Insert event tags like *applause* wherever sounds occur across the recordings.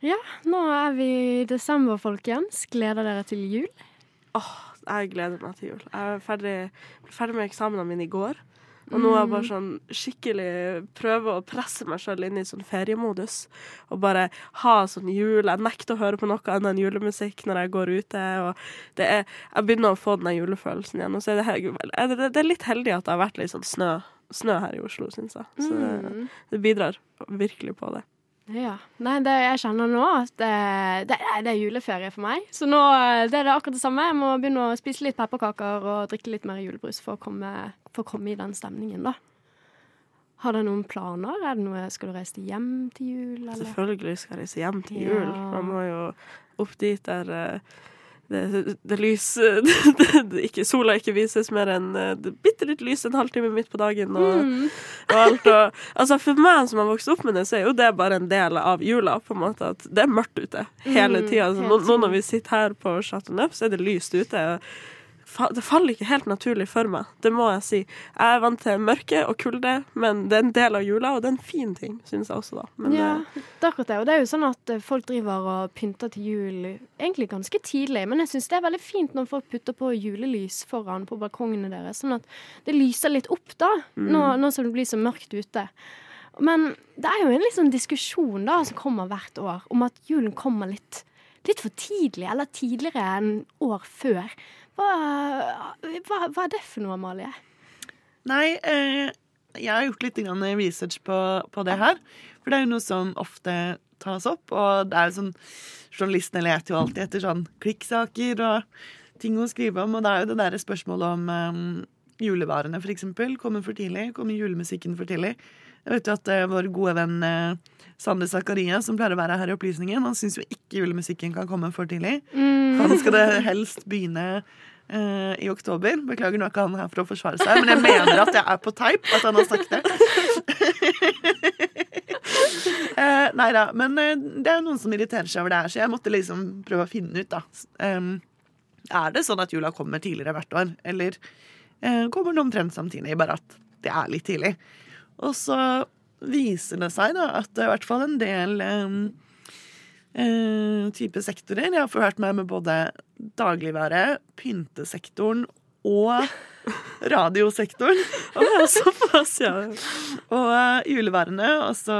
Ja, nå er vi i desember, folkens. Gleder dere til jul? Åh, jeg gleder meg til jul. Jeg er ferdig, ble ferdig med eksamene mine i går. Og nå er jeg bare sånn skikkelig prøver å presse meg sjøl inn i sånn feriemodus. Og bare ha sånn jul. Jeg nekter å høre på noe annet enn julemusikk når jeg går ute. Og det er, jeg begynner å få den julefølelsen igjen. Og så er det, det, det er litt heldig at det har vært litt sånn snø, snø her i Oslo, syns jeg. Så det, det bidrar virkelig på det. Ja. Nei, det jeg kjenner nå, at det, det, er- det er juleferie for meg. Så nå eh, det er det akkurat det samme. Jeg må begynne å spise litt pepperkaker og drikke litt mer julebrus for å komme, for å komme i den stemningen, da. Har dere noen planer? Er det noe, skal du reise hjem til jul, eller? Selvfølgelig skal jeg reise hjem til Ja. jul. Man må jo opp dit der eh, det, det lys *laughs* det, ikke, Sola ikke vises mer enn eh, bitte litt lys en halvtime midt på dagen. Og, Mm. og alt. Og, altså For meg som har vokst opp med det, så er jo det bare en del av jula. på en måte At det er mørkt ute hele Mm, tida. Altså, nå, nå når vi sitter her på Chateau Neuf, så er det lyst ute. og Det faller ikke helt naturlig for meg, det må jeg si. Jeg er vant til mørke og kulde, men det er en del av jula, og det er en fin ting, syns jeg også, da. Men, ja, eh, det er akkurat det. Og det er jo sånn at eh, folk driver og pynter til jul egentlig ganske tidlig. Men jeg syns det er veldig fint når folk putter på julelys foran på balkongene deres. Sånn at det lyser litt opp, da. Nå, nå som det blir så mørkt ute. Men det er jo en sånn diskusjon da som kommer hvert år, om at julen kommer litt, litt for tidlig, eller tidligere enn år før. Hva, hva, hva er det for noe, Amalie? Nei, eh, jeg har gjort litt grann research på, på det her. For det er jo noe som ofte tas opp, og det er jo sånn Journalistene leter jo alltid etter sånn klikksaker og ting å skrive om, og det er jo det derre spørsmålet om eh, julevarene, for eksempel. Kommer for tidlig? Kommer julemusikken for tidlig? Jeg vet jo at uh, vår gode venn uh, Sander Zakaria, som pleier å være her i Opplysningen, han syns jo ikke julemusikken kan komme for tidlig. Han skal det helst begynne uh, i oktober. Beklager, nå er ikke han her for å forsvare seg, men jeg mener at jeg er på teip, at han har sagt det. *laughs* nei da, men det er noen som irriterer seg over det her, så jeg måtte liksom prøve å finne ut, da. Um, er det sånn at jula kommer tidligere hvert år, eller kommer det omtrent samtidig, bare at det er litt tidlig? Og så viser det seg da at det er i hvert fall en del um, eh, type sektorer. Jeg har forhørt meg med både dagligvare, pyntesektoren og *laughs* radiosektoren. Og såpass, ja. Og uh, juleværene, altså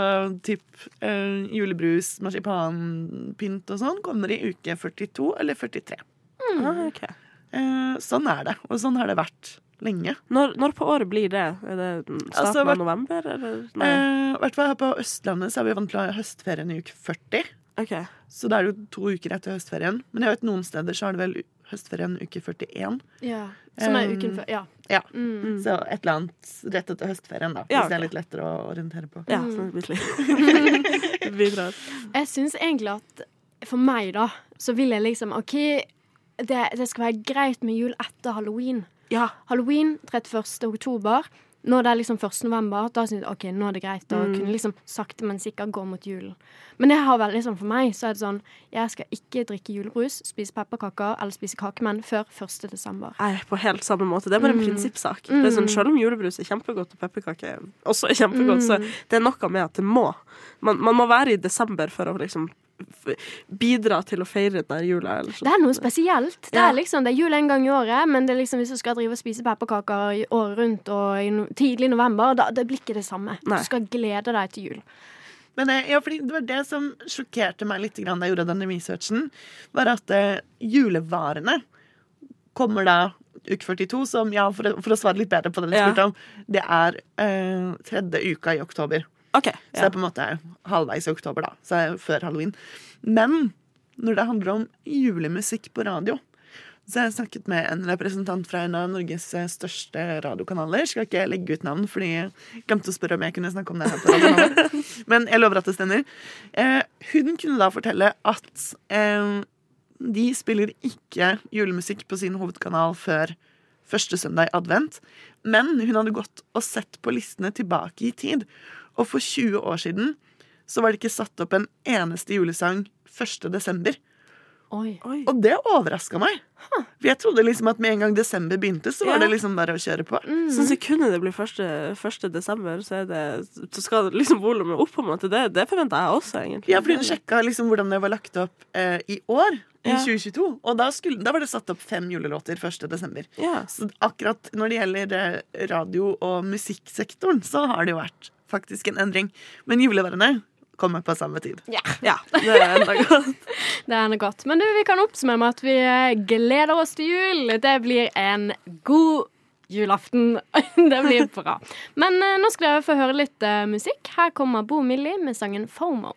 typ uh, julebrus, marsipanpynt og sånn, kommer i uke 42 eller 43. Ah, okay. uh, sånn er det, og sånn har det vært lenge. Når, når på året blir det? Er det starten Altså, av november, I Eh, hvert fall her på Østlandet så er vi vant til å ha høstferien i uke 40. Okay. Så da er det jo to uker etter høstferien. Men jeg vet noen steder så er det vel høstferien uke 41. Ja. Som er uken før. Ja. Ja. Mm. Så et eller annet rett etter høstferien, da. Ja, Hvis det er litt lettere å orientere på. Ja, sånn litt. *laughs* Jeg syns egentlig at for meg, da, så vil jeg liksom OK, det, det skal være greit med jul etter halloween. Ja. Halloween 31. oktober. Når det er liksom 1. november, da syns jeg OK, nå er det greit å kunne liksom sakte, men sikkert gå mot julen. Men det har veldig sånn for meg, så er det sånn Jeg skal ikke drikke julebrus, spise pepperkaker eller spise kakemenn før 1. desember. Nei, på helt samme måte. Det er bare en prinsippsak. Det er sånn, Selv om julebrus er kjempegodt, og pepperkaker også er kjempegodt, så det er noe med at det må. Man, man må være i desember for å liksom bidra til å feire den jula. Eller. Det er noe spesielt. Det er liksom, det er jul en gang i året, men det er liksom, hvis du skal drive og spise pepperkaker i året rundt og i no tidlig november, da det blir ikke det samme. Nei. Du skal glede deg til jul. Men eh, ja, fordi det var det som sjokkerte meg litt da jeg gjorde denne researchen, var at eh, julevarene kommer da uke 42, som, ja, for, å- for å svare litt bedre på det du Ja. spurte om, det er eh, tredje uka i oktober. OK. Så det er på en måte halvveis i oktober, da. Så er det før halloween. Men når det handler om julemusikk på radio, så har jeg snakket med en representant fra en av Norges største radiokanaler. Skal ikke legge ut navn, fordi jeg glemte å spørre om jeg kunne snakke om det her på radiokanalen. *laughs* Men jeg lover at det stemmer. Eh, hun kunne da fortelle at eh, de spiller ikke julemusikk på sin hovedkanal før første søndag i advent. Men hun hadde gått og sett på listene tilbake i tid. Og for 20 år siden så var det ikke satt opp en eneste julesang 1. desember. Oi. Oi. Og det overraska meg. For jeg trodde liksom at med en gang desember begynte, så var Ja. det liksom bare å kjøre på. Så sekundet det blir 1. 1. desember, så, er det, så skal liksom volumet opp. på en måte. Det, det forventa jeg også, egentlig. Ja, fordi hun sjekka liksom hvordan det var lagt opp eh, i år, i Ja. 2022. Og da, skulle, da var det satt opp fem julelåter 1. desember. Ja. Så akkurat når det gjelder eh, radio- og musikksektoren, så har det jo vært faktisk en endring. Men juleverene kommer på samme tid. Ja, ja, det er enda godt. *laughs* det er enda godt. Men du, vi kan oppsummere med at vi gleder oss til jul. Det blir en god julaften. *laughs* det blir bra. Men eh, nå skal dere få høre litt eh, musikk. Her kommer Bo Millie med sangen FOMO.